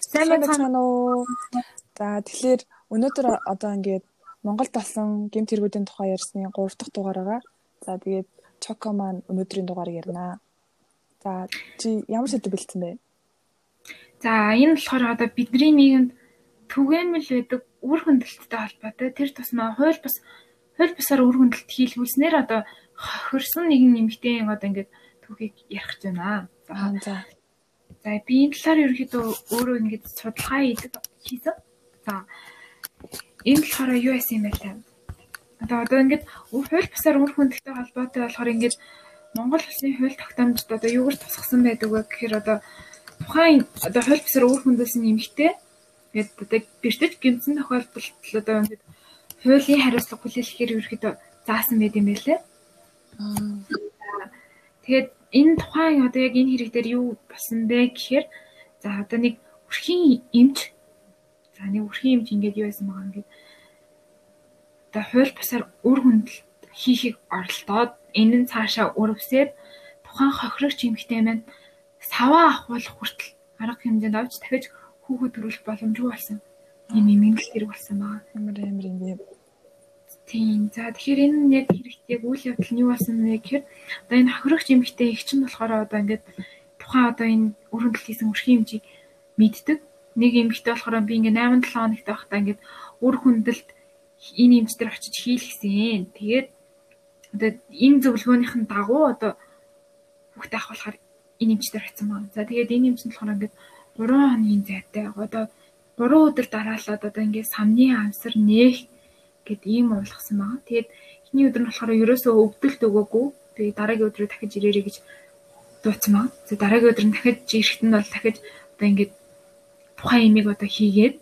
Сайн байна уу? За тэгэхээр өнөөдөр одоо ингээд Монголд болсон гэмт хэрэгүүдийн тухай ярьсны 3 дахь дугаар байгаа. За тэгээд Чоко маань өнөөдрийн дугаарыг ярина. За чи ямар сэдв бэлдсэн бэ? За энэ болохоор одоо бидний нийгэмд түгээмэл байдаг үр хөндлөлттэй холбоотой тэр тусмаа хууль бас хууль бусаар үр хөндлөлт хийлгүүлснээр одоо хөрсөн нэгэн нэмэгтэй одоо ингээд түүхийг ярих гэж байна. За. За би энэ талаар ерөөхдөө өөрөө ингээд судалгаа хийсэн. За энэ болохоор юу яасан юм бэ те? Одоо одоо ингээд хууль бусаар үр хөндөлтөй холбоотой болохоор ингээд Монгол улсны хууль тогтоомжид одоо юугаар тусгасан байдаг вэ гэхээр одоо тухайн одоо хууль бусаар үр хөндөлсөн нэмэгтэй тэгээд одоо бэртэж гэмтсэн тохиолдолд одоо ингээд хуулийн хариуцлага хүлээлгэхээр ерөөхдөө заасан байт юм байлээ. Тэгээд энэ тухайн одоо яг энэ хэрэг дээр юу болсон бэ гэхээр за одоо нэг өрхийн эмч за нэг өрхийн эмч ингээд юу байсан байгаа ингээд одоо хууль бусаар үр хөндөлт хийхийг оролдоод энэ нь цаашаа өрөвсөд тухайн хохирогч эмэгтэй маань саваа ахуулах хүртэл арга хэмжээнд авч дахиж хүүхэд төрүүлэх боломжгүй болсон. Ийм юм ингээл хэрэг болсон байгаа. Амар амар юм. Тийм. За тэгэхээр энэ нь яг хэрэгтэй үйл явдал нь юу болсон бэ гэхээр одоо энэ хохирогч эмэгтэй их чинь болохоор одоо ингээд тухайн одоо энэ өрөндөл хийсэн өрхийн хэмжийг мэддэг. Нэг эмэгтэй болохоор би ингээд 8 7 хоногт байхдаа ингээд үр хүндэлт энэ эмч дээр очиж хийлгсэн. Тэгээд одоо энэ зөвлөгөөнийхэн дагуу одоо хүүхдээ ахуулахаар энэ эмч дээр очсон байна. За тэгээд энэ эмч нь болохоор ингээд 3 хоногийн зайтай одоо 3 өдөр дараалаад одоо ингээд самны амсар нээх гэд ийм уулгасан байгаа. Тэгээд эхний өдөр нь болохоор ерөөсөө өвдөлт өгөөгүй. Тэгээд дараагийн өдрөө дахиж ирээрэй гэж байгаа. Тэгээд дараагийн өдөр нь дахиж ирэхэд нь бол дахиж одоо ингээд тухайн имийг одоо хийгээд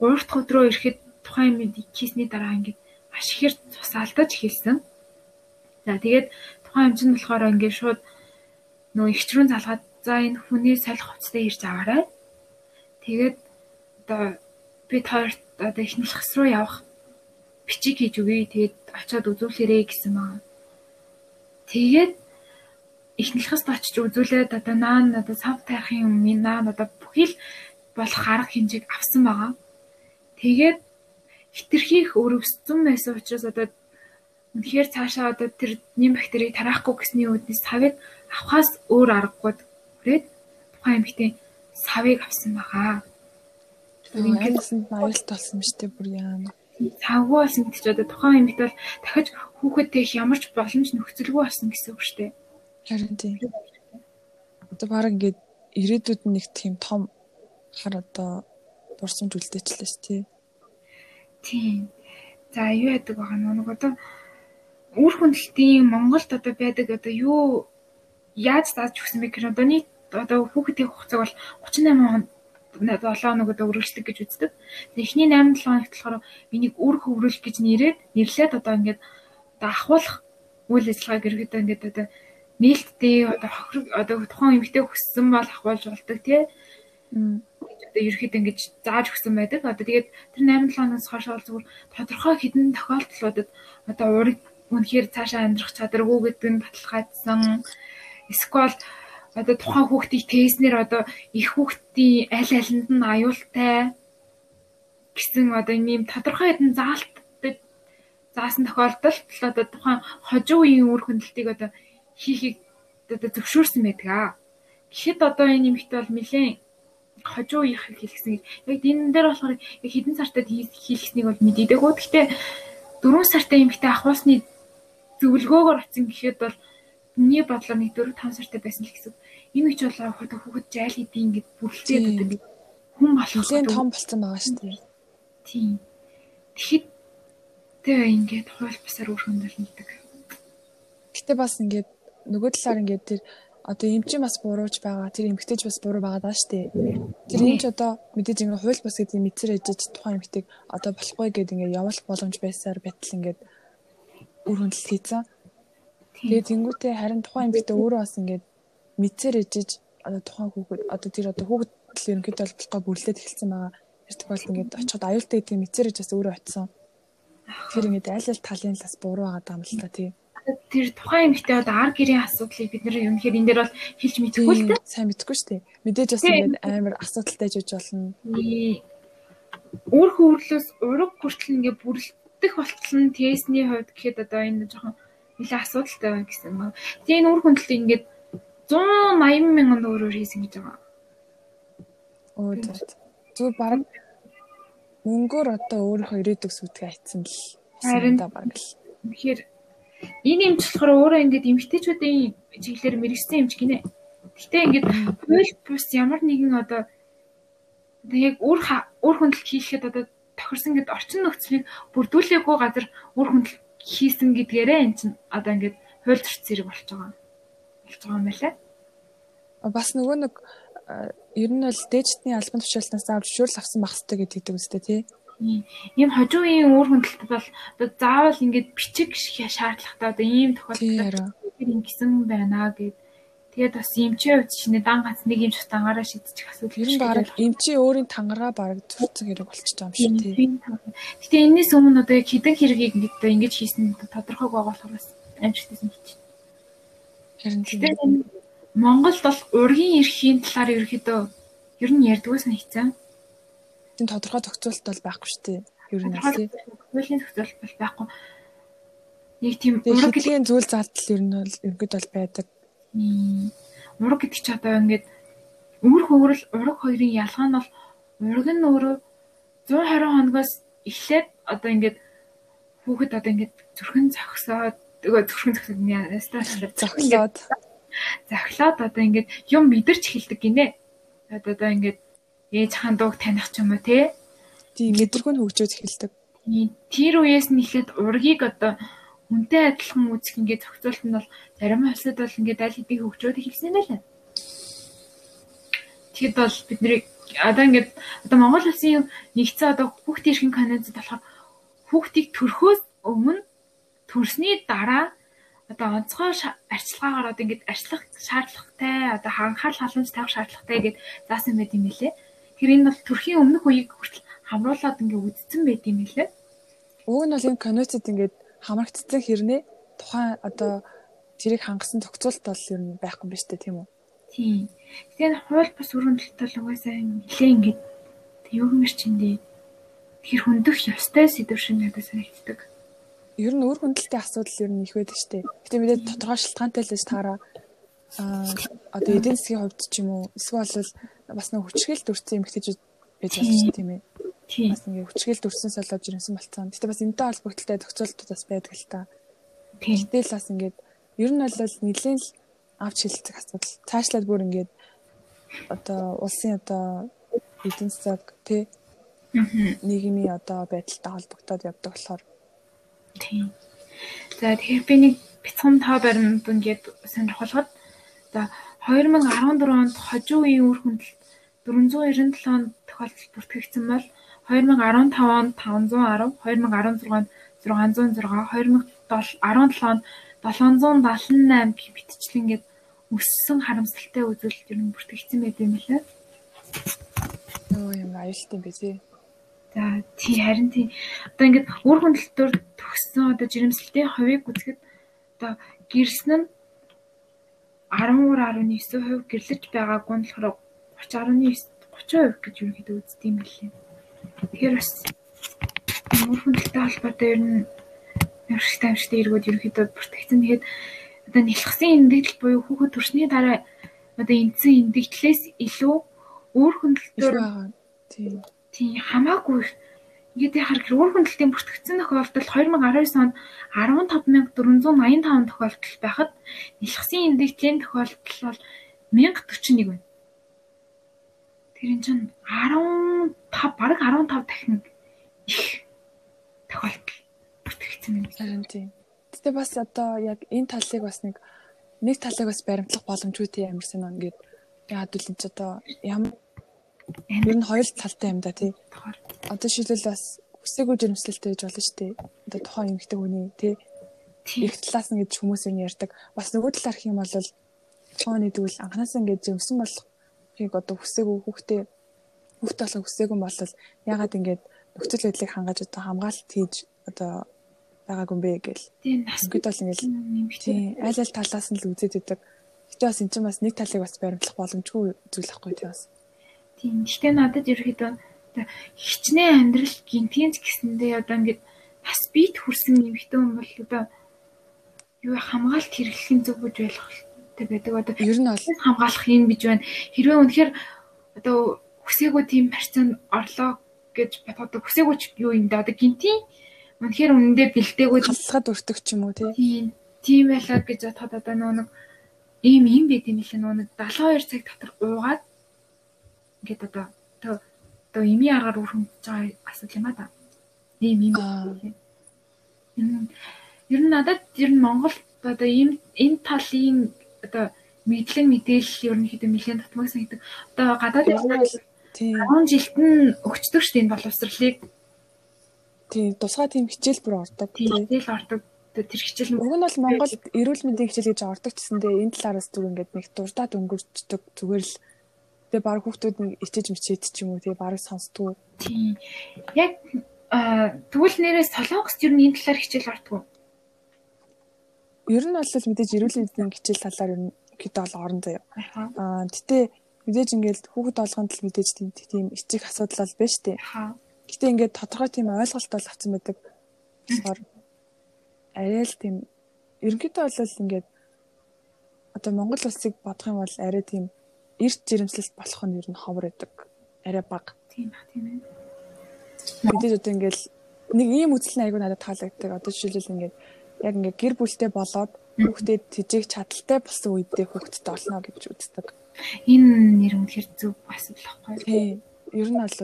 3 дахь өдрөө ирэхэд тухайн имийг хийсний дараа ингээд маш ихээр цусаалдаж хэлсэн. За тэгээд тухайн эмч нь болохоор ингээд шууд нөгөө ихчрүүн залгаад за энэ хүний салхи хувцастай ирж аваарай. Тэгээд одоо би таарт одоо их нэлхс руу явах бичиг хийж өгье. Тэгээд очиод үзүүлээрэй гэсэн маа. Тэгээд ихнэлхэст очиж үзүүлээд одоо наа надад сав тайрахын өмнө наа надад бүхий л болох арга хэмжээг авсан байгаа. Тэгээд хитрхийх өрөвссөн байсан учраас одоо үнэхээр цаашаа одоо тэр нэм бактерийг тараахгүй гэсний үүднээс савыг авахаас өөр аргагүй хүрээд тухайн эмэгтэй савыг авсан байгаа. Тэгээд ингээд аюулт болсон дээ бүр яа цавгүй болсон гэдэг чинь одоо тухайн эмэгт бол дахиж хүүхэдтэй их ямар ч боломж нөхцөлгүй болсон гэсэн үг шүү дээ. Харин тийм. Одоо баг ингээд ирээдүйд нэг тийм том хар одоо дурсамж үлдээчлээ ш тий. Тийм. За юу яадаг байгаа нэг одоо үр хүндлтийн Монголд одоо байдаг одоо юу яаж зааж өгсөн бэ гэхээр одоо нийт одоо хүүхдийн хугацааг бол 38 7 хоног одоо үргэлжлэх гэж үздэг. Эхний 8 7 хоногт болохоор миний үр хөврөл гэж нэрээд нэрлээд одоо ингээд одоо ахуулах үйл ажиллагааг ерөөдөө ингээд одоо нээлттэй одоо хохирог одоо тухайн эмэгтэй хүссэн бол ахуулж болдог тий. Одоо ерөөхдөө ингээд зааж өгсөн байдаг. Одоо тэгээд тэр 8 7 хоногоос хойш бол зүгээр тодорхой хэдэн тохиолдлуудад одоо ураг үнэхээр цаашаа амьдрах чадваргүй гэдэг нь баталгаажсан. Эсвэл одоо тухайн хүүхдийг тээснээр одоо их хүүхдийн аль алинд нь аюултай гэсэн одоо ийм тодорхой хэдэн заалт заасан тохиолдолд одоо тухайн хожуу үеийн үр хөндлөлтийг одоо хийхийг одоо зөвшөөрсөн байдаг аа. Гэхдээ одоо энэ нэмэгт бол нэлээд хожуу үеийг хийлгсэн. Яг энэ дээр болохоор хэдэн сартад хийлгэснийг бол мэдээдэг. Гэхдээ 4 сартай нэмэгтэй ахуусны зөвлгөөгөөр очсон гэхэд бол миний бодлоор нэг 4 5 сартай байсан л гэсэн. Энэ их болоо хот хүүхэд жайл хийдэг ингээд бүрлцээд одоо хүн болох нэлээд том болсон байгаа шүү дээ. Тийм. Тэгэхэд тэгээ ингээд хууль бусаар үр хөндлөл нэгдэг. Гэтэ бас ингээд нөгөө талаар ингээд тэр одоо эмчийн бас бурууж байгаа. Тэр эмгтэж бас буруу байгаа даа штэ. Тэр эмч одоо мэдээж ингээд хууль бус гэдэг мэдсэр ээжж тухайн эмгтэг одоо болохгүй гэдэг ингээд явуулах боломж байсаар байтал ингээд үр хөндлөл хийцэн. Тэгээ тэнгуүтээ харин тухайн эмгтээ өөрөө бас ингээд мэдсээр ижиж одоо тухайн хүүхэд одоо тэр одоо хүүхэд л ерөнхийдөө болохгүй бүрлээд эхэлсэн байгаа. Тэр тохиолдолд ингээд очиход аюултай гэдгийг мэдсээр ижээс өөрөө очисон. Тэр ингээд аль аль талын талаас буруу байгаа юм л та тий. Тэр тухайн эмэгтэй одоо ар гэрийн асуудлыг бид нэр үнэхээр энэ дээр бол хэлж мэдэхгүй л дээ. Сайн мэдэхгүй шүү дээ. Мэдээж бас ингээд амар асуудалтай жиж болно. Өөр хөврлөөс ураг хүртэл ингээд бүрлдэх болтол нь тестний хувьд гэхэд одоо энэ жоохон нэлээ асуудалтай байна гэсэн юм. Тэгээ энэ үр хүндлэлт ингээд 180 мянган төгрөгөөр хийсэн гэж байгаа. Оо зөв баг мөнгөөр одоо өөрийнхөө ирээдүг сүтгээ айцсан л харин та баг л. Тэгэхээр энэ юмч болохоор өөрөө ингээд эмгтээчүүдийн чиглэлээр мэрэгсэн юмч гинэ. Гэхдээ ингээд хууль бус ямар нэгэн одоо яг үр үр хүндэлт хийхэд одоо тохирсон гэдэг орчин нөхцөлийг бүрдүүлээгүй газар үр хүндэлт хийсэн гэдгээрээ эн чинь одоо ингээд хууль зөрчил зэрэг болж байгаа. болж байгаа юм байна лээ. Бас нөгөө нэг ер нь бол дээжтний албан тушаалтнаас авч зөвшөөрөл авсан байх хэрэгтэй гэдэг үстэй тий. Ийм хожуу үеийн үр хөндөлтөд бол одоо заавал ингээд бичиг шаардлагатай одоо ийм тохиолдолд ингэсэн байна гэд Тэгээд бас эмчийн хувьд шинэ дан гац нэг эмч тангаараа шийдчих асуудал ер нь баг эмчийн өөрийн тангараа баг зүрцэн хэрэг болчихж байгаа юм шиг тий. Гэтэ энэс өмнө одоо яг хідэн хэргийг ингээд ингэж хийсэн тодорхойг байгаа болохоор бас амжилттай хийж байна. Харин тийм Монголд бол ургийн эрхийн талаар ерөөхдөө ер нь ярьдггүй санагдсан. Тийм тодорхой тохиолдолт бол байхгүй шүү дээ. Ер нь тий. Хуулийн тохиолдолт бол байхгүй. Нэг тийм ураг гэлийн зүйл зардал ер нь бол ерөөд бол байдаг. Ураг гэдэг чи одоо ингээд өмөр хөврөл ураг хоёрын ялгаа нь бол ураг нь өөрөө 120 хоногоос эхлээд одоо ингээд хүүхэд одоо ингээд зүрхэн зогсоод тэгээ зүрхэн зогсоод ястаа зогсоод захлаад одоо ингээд юм мэдэрч эхэлдэг гинэ. Одоо одоо ингээд ээж хаан дууг таних ч юм уу те. Тийм мэдрэг нь хөгжөөж эхэлдэг. Тэр үеэс нь эхлээд ургийг одоо хүнтэй адилхан үзэх ингээд зохицуулт нь бол зарим улсад бол ингээд аль хэдийн хөгжөөд эхэлсэн юм байна. Тэгэд бол бидний одоо ингээд одоо Монгол улсын нэгдсэн одоо хүүхдийн эрхийн конвенцэд болохоор хүүхдийг төрхөөс өмнө төрсний дараа одоо онцгой арчилгаагаар одоо ингээд арчлах шаардлагатай одоо анхаарал халамж тавих шаардлагатай гэдээ заасан байт юм лээ. Тэр энэ бол төрхийн өмнөх үеийг хүртэл хамруулад ингээд үдцсэн байт юм лээ. Уг нь бол энэ конвенцэд ингээд хамрагдсан хэрнээ тухайн одоо тэрийг хангасан зохицуулт бол ер нь байхгүй юм ба штэ тийм үү? Тийм. Тэгэхээр хууль бус өрөндөлт бол угаасаа нэлээ ингээд юу гэмэр чиндээ тэр хөндөх ёстой сэдв шиг надад санагддаг ер нь үр хөндлөлтийн асуудал ер нь их байдаг шүү дээ. Гэтэ мэдээд тодорхой шалтгаантай л гэж таараа а одоо эдийн засгийн хувьд ч юм уу эсвэл бас нэг хүчгээл дүрцэн эмгтэжүүд байж болж шүү тийм ээ. Бас ингээ хүчгээл дүрцэнс болоод ирсэн болцсон. Гэтэ бас энэтэй холбогдлолтой тохиолдлууд бас байдаг л та. Тэгтэл бас ингээд ер нь бол нэлийн л авч хэлцэх асуудал. Цаашлаад бүр ингээд одоо улсын одоо эдийн засаг тий нийгмийн одоо байдалтай холбогдоод явдаг болохоор Тийм. За тэгэхээр би нэг бяцхан тоо баримт ингээд сонирхолгод за 2014 онд хожуу үеийн үр хүндэл 497 тохиолдол бүртгэгдсэн бол 2015 онд 510, 2016 онд 606, 2017 онд 778 битчлэн гээд өссөн харамсалтай үзүүлэлт ер нь бүртгэгдсэн байт юм лээ. Йоо юм аюултай юм бэ. За тий харин тий одоо ингээд үр хөндлөлтөөр төгссөн одоо жирэмслэлтийн хувийг үзэхэд одоо гэрсэн нь 13.9% гэрлэж байгаагүй нь болохоор 30.9 30% гэж ерөнхийдөө үздэг юм билээ. Тэгэхээр бас үр хөндлөлттэй холбоотой ер нь амжилттай амжилттай эргүүд ерөнхийдөө бүртгэгдсэн. Тэгэхээр одоо нэлхсэн эндэгдэл буюу хүүхэд төрсний дараа одоо эндсэн эндэгдлээс илүү үр хөндлөлтөөр тийм Тийм хамаагүй ингээд яхаар гэр хөндлөлтийн бүртгэгдсэн тохиолдол 2019 онд 15485 тохиолдол байхад нэлхсэн индексийн тохиолдол бол 1041 байна. Тэр энэ чинь 15 бараг 15 дахин их тохиолдол бүртгэгдсэн юм байна тийм. Гэтэ бас одоо яг энэ талыг бас нэг нэг талыг бас баримтлах боломжгүй тийм амарсан нь ингээд яад үл энэ ч одоо ямар Ер нь хоёр талтай юм да тий. Одоо шилбэл бас хүсээгүй жирэмслэлтэй гэж болно шүү дээ. Одоо тухайн эмэгтэй хүний тий. Их талаас нь гэж хүмүүс энэ ярьдаг. Бас нөгөө талаар хэм бол цооны дүүл анханасаа ингэж жимсэн болохыг одоо хүсээгүй хүүхдээ хүүхдээ болох хүсээгүй бол ягаад ингэж нөхцөл байдлыг хангаж одоо хамгаалалт хийж одоо байгаагүй юм бэ гэл. Тийм нас Ингээд бол нэмэгтэй. тийм аль аль талаас нь л үзээд идэг. Гэтэ бас эн чинь бас нэг талыг бас баримтлах боломжгүй зүйл ахгүй тий бас. Тийм. Гэхдээ надад ерөөхдөө хичнээн амьдрал гинтгэнц гэсэндээ одоо ингээд бас бит хүрсэн нэмэгтэй хүн бол одоо юу хамгаалт хэрэглэхийн зөв гэж ойлгохтой байдаг. Одоо Ер нь бол хамгаалах юм гэж байна. Хэрвээ үнэхээр одоо хүсээгүй тийм харьцаанд орлоо гэж бодоод хүсээгүй ч юу юм да. Одоо гинтийн үнэхээр үнэндээ бэлдээгүй халсгад өртөг ч юм уу тий. тийм тийм байлаа гэж бодоход одоо нөгөө нэг ийм юм байт юм лээ нөгөө нэг 72 цаг дотор уугаад ингээд одоо одоо ими аргаар үргэлж байгаа асуудал юм а да. Ийм юм. Ер нь надад ер нь Монголд одоо ийм энэ талын одоо мэдлэг мэдээлэл ерөнхийдөө нэлээд татмаг санагдав. Одоо гадаад Тийм. 10 жилд нь өгчдөг шүү дээ энэ боловсролыг. Тийм. Тусгай тийм хичээл бүр ордог тий. Тэгэл ордог тэр хичээл Уг нь бол Монголд эрүүл мэндийн хичээл гэж ордог гэсэндээ энэ талаараас зүг ингээд нэг дуртаад өнгөрчдөг зүгээр л тэгээ баг хүүхдүүд нэг ичээж мичээд ч юм уу тэгээ баг сонсдгоо. тийм. Яг тэгвэл нэрээ солонгост ер нь энэ талаар хичээл ордог. Ер нь бол мэдээж эрүүл мэндийн хичээл талаар ер нь гэдэг бол орон заяа. Аа гэтээ мэдээж ингээд хүүхэд олгонд л мэдээж тийм ичих асуудал бол дээ. Аха. Гэтээ ингээд тодорхой тийм ойлголт бол авсан байдаг. Тэгэхээр арай л тийм ерөнхийдөө бол ингээд одоо Монгол улсыг бодох юм бол арай тийм эрт жирэмслэлт болох нь ер нь ховор байдаг. Арай бага. Тийм ба тийм ээ. Мэдээж одоо ингээд нэг ийм үзэл айгүй надад таалагддаг. Одоо жишээлбэл ингээд яг ингээд гэр бүлтэй болоод хүүхдэд тэжээх чадaltaй болсон үедээ хүүхдэд олно гэж үздэг. Энэ нэр үнэхэр зөв асуудал байхгүй. Тийм. Ер нь бол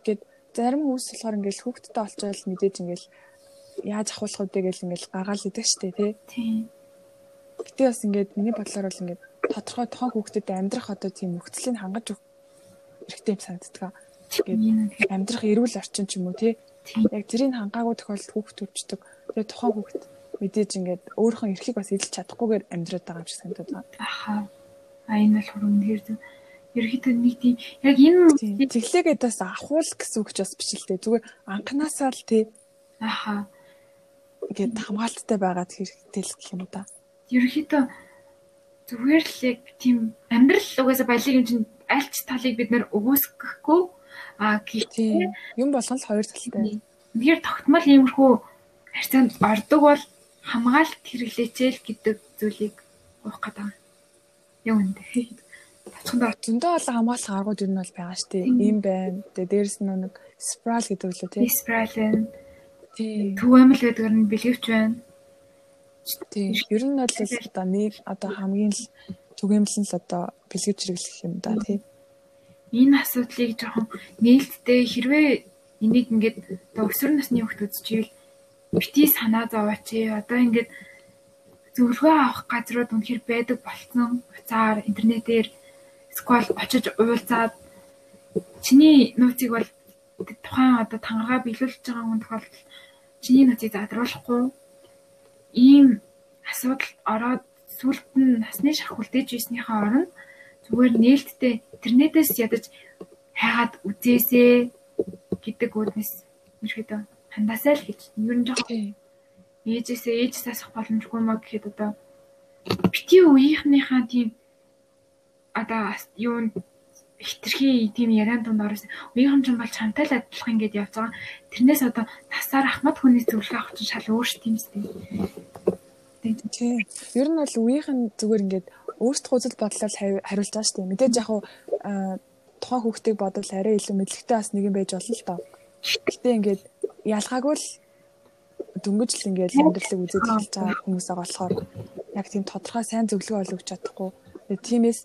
ингээд зарим хүмүүс болохоор ингээд хүүхдтэй олчвал мэдээж ингээд яаж ахуулах вэ гэж ингээд гагаал идэг штэ тий. Тийм. Гэтэ бас ингээд миний бодлоор бол ингээд тодорхой тоон хүүхдэд амьдрах одоо тийм нөхцөлийг хангаж өгөх хэрэгтэй юм санагддаг. Ингээд амьдрах эрүүл орчин ч юм уу тий. Яг тэрийг хангаагүй тохиолдолд хүүхд өвчдөг. Тэгээ тухайн хүүхд мэдээж ингээд өөрийнхөө эрхийг бас эзэлж чадахгүйгээр амьдраад байгаа юм шиг санагдаад байна. Аха. А энэ бол хуруу үнэхэр зөв. Ерөнхийдөө нэг тийм яг энэ Тийм. Тэглээгээд бас ахуул гэсэн үг ч бас биш л дээ. Зүгээр анханасаа л тий аха. ингээд хамгаалттай байгаад хэрэгтэй л гэх юм да. Ерөнхийдөө зүгээр л яг тийм амьдрал угаасаа баялаг юм чинь аль ч талыг бид нэр өгөөсгөхгүй а гэхдээ Юм болгон л хоёр талтай. Тэгэхээр тогтмол иймэрхүү харьцаанд ордог бол хамгаалт хэрэглээч л гэдэг зүйлийг уух гэдэг. Яг үнэ. Тацханд Зөндөө олон хамгаалах аргууд ер нь бол байгаа шүү дээ. Ийм байна. Тэгээ дээрэс нь нэг спрал гэдэг үлээ тий. Испрален Тийм. төвөмөл гэдгээр нь бэлгэвч байна. Тийм. Ер нь бол одоо нэг одоо хамгийн л түгээмэл нь л одоо бэлгэвч хэрэглэх юм да тий. Энэ асуудлыг жоохон нээлттэй хэрвээ энийг ингээд одоо өсвөр насны хүүхд үзчихвэл бити санаа зовооч. Одоо ингээд зөвлөгөө авах газрууд үнэхэр байдаг болцсон. Уцаар интернетээр сквал очиж уулзаад чиний нууцыг бол тухайн одоо тангараа биелүүлж байгаа хүн тохиолдолд чиний нууцыг задруулахгүй ийм асуудал ороод сүлд нь насны шарх үлдээж ирснийхээ оронд зүгээр нээлттэй интернетээс ядаж хайгаад үзээсэй гэдэг үгнээс ерөөдөө хандаасаа л гэж. Ер нь жоохон ээжээсээ ээжээс асах боломжгүй маа гэхэд одоо бити үеийнхнийхаа тийм одоо ас- юу н- хитрхи тийм яриан донд орсон үеийнхэн ч бол чамтай л адилхан ингэж явж байгаа. Тэрнээс одоо насаар ахмад хүний зөвлөгөө авах чинь шал өөр ш тийм. Ер нь бол үеийнх нь зүгээр ингээд өөрсдөө үзэл бодлол хари- хариулж байгаа шүү дээ. Мэдээж яг хуу тухайн хүүхдийг бодвол арай илүү мэдлэгтэй бас нэг юм байж болно л доо. Гэтэ ингээд ялгаагүй л дөнгөж л ингээд амьдралыг үзэж эхэлж байгаа хүмүүс байгаа болохоор яг тийм тодорхой сайн зөвлөгөө олгож чадахгүй. Тэгээ тиймээс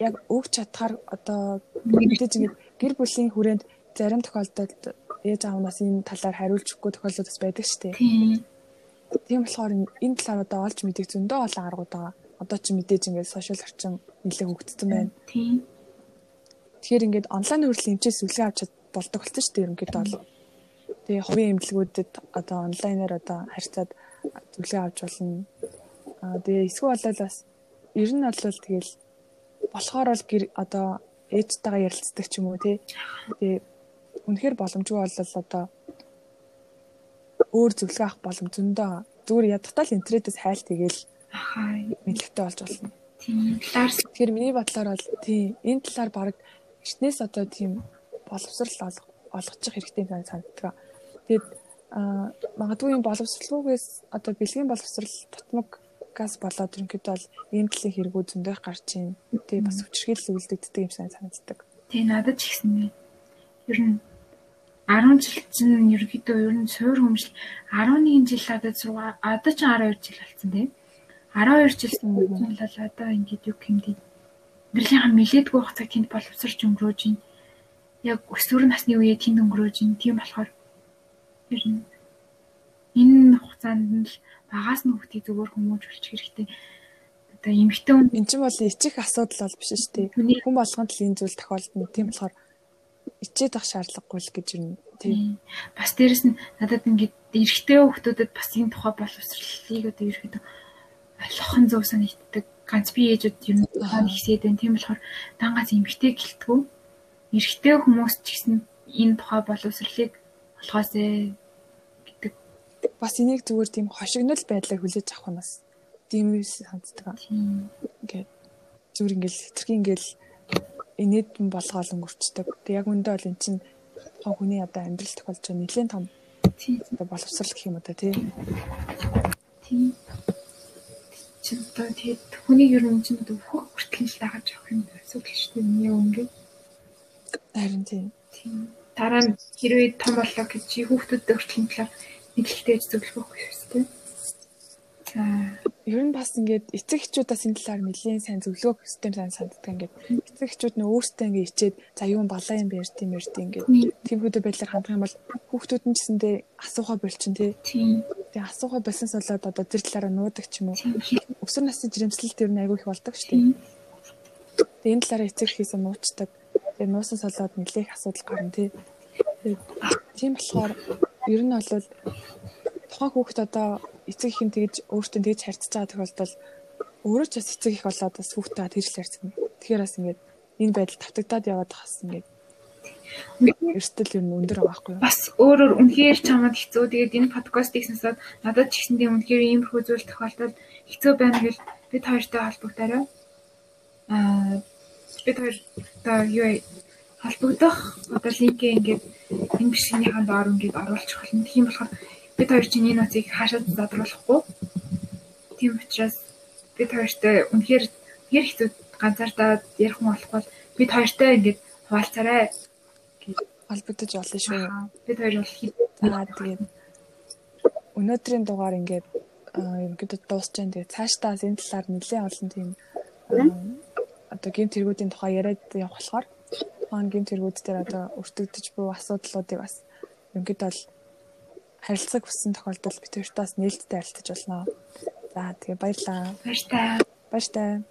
яг өгч чадхаар одоо мэдээж ингээд гэр бүлийн хүрээнд зарим тохиолдолд ээж аавнаас энэ талаар хариулж өгөхгүй тохиолдол бас байдаг шүү дээ. Тийм. Болохоор энэ талаар одоо олж мэдих зөндөө олон аргууд байгаа. Одоо чи мэдээж ингээд сошиал орчин нэлээд хөгжсөн байна. Тийм. Тэгэхээр ингээд онлайн хөрлийн эмчээс сүлгээ авч болдог болсон шүү дээ ерөнхийдөө бол. Тэгээ хувийн эмнэлгүүдэд одоо онлайнаар одоо харьцаад зөвлөгөө авч болно. Аа тэгээ эсвэл болол бас ер нь бол тэгэл болохоор бол одоо ээжтэйгээ ярилцдаг ч юм уу тий. Тэгээ үнэхээр боломжгүй бол одоо өөр зөвлөгөө авах боломж зөндөө байгаа. Зүгээр ядтал интернетээс хайл тэгээл Ахаа. мэдлэгтэй болж болно. Тийм. Талаар Тэгэхээр миний бодлоор бол тийм энэ талаар баг эртнээс одоо тийм боловсрал олго- олгочих хэрэгтэй юм санагддаг. Тэгээд магадгүй юм боловсралгүйгээс одоо бэлгийн боловсрал тутмаг газ болоод ерөнхийдөө бол ийм талын хэрэгүүд зөндөх гарч ийн. Тэгээд бас хүчрхийлэл үлдэгддэг юм сайн санагддаг. тий надад ч гэсэн юм. Ер нь 10 жил чинь ерөөхдөө ер нь суур хөмжил 11 жил надад сургаа одоо ч 12 жил болсон тийм. 12 жил бол одоо ингээд юу гэмдий. Амьдралынхаа нилээдгүй хугацаа тэнд боловсрч өнгөрөөж ин. Яг өсвөр насны үеэ тэнд өнгөрөөж ин. Тийм болохоор ер нь энэ хугацаанд нь л багаас нь хүүхдийг зөвөр хүмүүжүүлчих хэрэгтэй. Одоо эмэгтэй хүн Эн чинь бол ичих асуудал бол биш шүү дээ. Хүн болгонд л энэ зүйл тохиолдно. Тийм болохоор ичээд ах шаардлагагүй л гэж юм. Тийм. Бас дээрэс нь надад ингээд эрэгтэй хүүхдүүдэд бас энэ тухай боловсролыг одоо ерөөхдөө нь зөв санагддаг. Ганц би ээжүүд ер нь тухайн ихсээд байна. Тийм болохоор дангаас эмэгтэй гэлтгүү. Эрэгтэй хүмүүс ч гэсэн энэ тухай боловсролыг олгоосэй гэдэг. Бас энийг зүгээр тийм хошигнол байдлаар хүлээж авах нь бас тийм санагддаг. Тийм. Ингээд зүгээр ингээл хэтэрхий ингээл инээд болгоол өнгөрчдөг. Тэг яг үндэ бол эн чинь тухайн хүний одоо амьдрал тохиолж байгаа нэлээд том Тийм. одоо боловсрал гэх юм одоо тий. Тийм. Чи одоо тэгээд хүнийг ер нь чинь одоо бүх хүртэл л дагаад явах юм асуудал шүү дээ. Миний өнгө. Харин тий. Тийм. Дараа нь хэрвээ том боллоо гэж хүүхдүүдэд хүртэл талаар мэдлэгтэй зөвлөх байхгүй шүү дээ. За Ер нь бас ингээд эцэг эхчүүдээс энэ талаар нэлээд сайн зөвлөгөө систем сайн санддаг ингээд эцэг эхчүүд нөө өөртөө ингээд ичээд за юу балаа юм бэ тийм ярьд ингээд тиймхүүдээ байдлаар хандах юм бол хүүхдүүд нь гэсэндээ асуухаа болчин тий. тийм. Тэгээ асуухаа болсноос болоод одоо тэр талаараа нуудаг ч юм уу. Тийм. Өсвөр насны жирэмслэлт ер нь айгүй их болдог шүү дээ. Тийм. Тэгээ энэ талаараа эцэг хийсэн нуучдаг. Тэгээ нууснаас болоод нэлээх асуудал гарна тий. Тийм болохоор ер нь бол тухайн хүүхэд одоо эцэг их нь тэгж өөртөө тэгж харьцаж байгаа тохиолдолд өөрөө ч бас эцэг их болоод бас хүүхдээ тэрж харьцна. Тэгэхээр бас ингээд энэ байдал тавтагдаад яваад хас ингээд эрсдэл нь өндөр байгаа байхгүй юу? Бас өөрөөр үнэхээр чамд хэцүү. Тэгээд энэ подкастыг сонсоод надад ч гэсэн тийм үнэхээр иймэрхүү зүйл тохиолдоод хэцүү байна гэж бид хоёртой холбогдорой. Аа бид хоёр одоо юу? Холбогдох одоо линкээ ингээд энэ бишгийнхаа доор ингээд оруулчих болно. Тийм болохоор бид хоёр чинь энэ утсыг хаашаа задруулахгүй. Тийм учраас бид хоёртой үнэхээр хэр хэцүү ганцаардаа ярих юм болохгүй бид хоёртой ингээд хуваалцаарай. Холбогдож олно шүү. Бид хоёр бол За тэгээд өнөөдрийн дугаар ингээд ерөнхийдөө дуусч जैन. Тэгээд цаашдаа энэ талаар нэлээд олон тийм аа, одоо гемт хэрэгүүдийн тухай яриад явах болохоор хаан гемт хэрэгүүд дээр одоо өртөгдөж буй асуудлуудыг бас ерөнхийдөө бол харилцаг хүссэн тохиолдолд бид хоёртаас нээлттэй харилцаж болно. За тэгээ баярлалаа. баяртай. Баяр таа.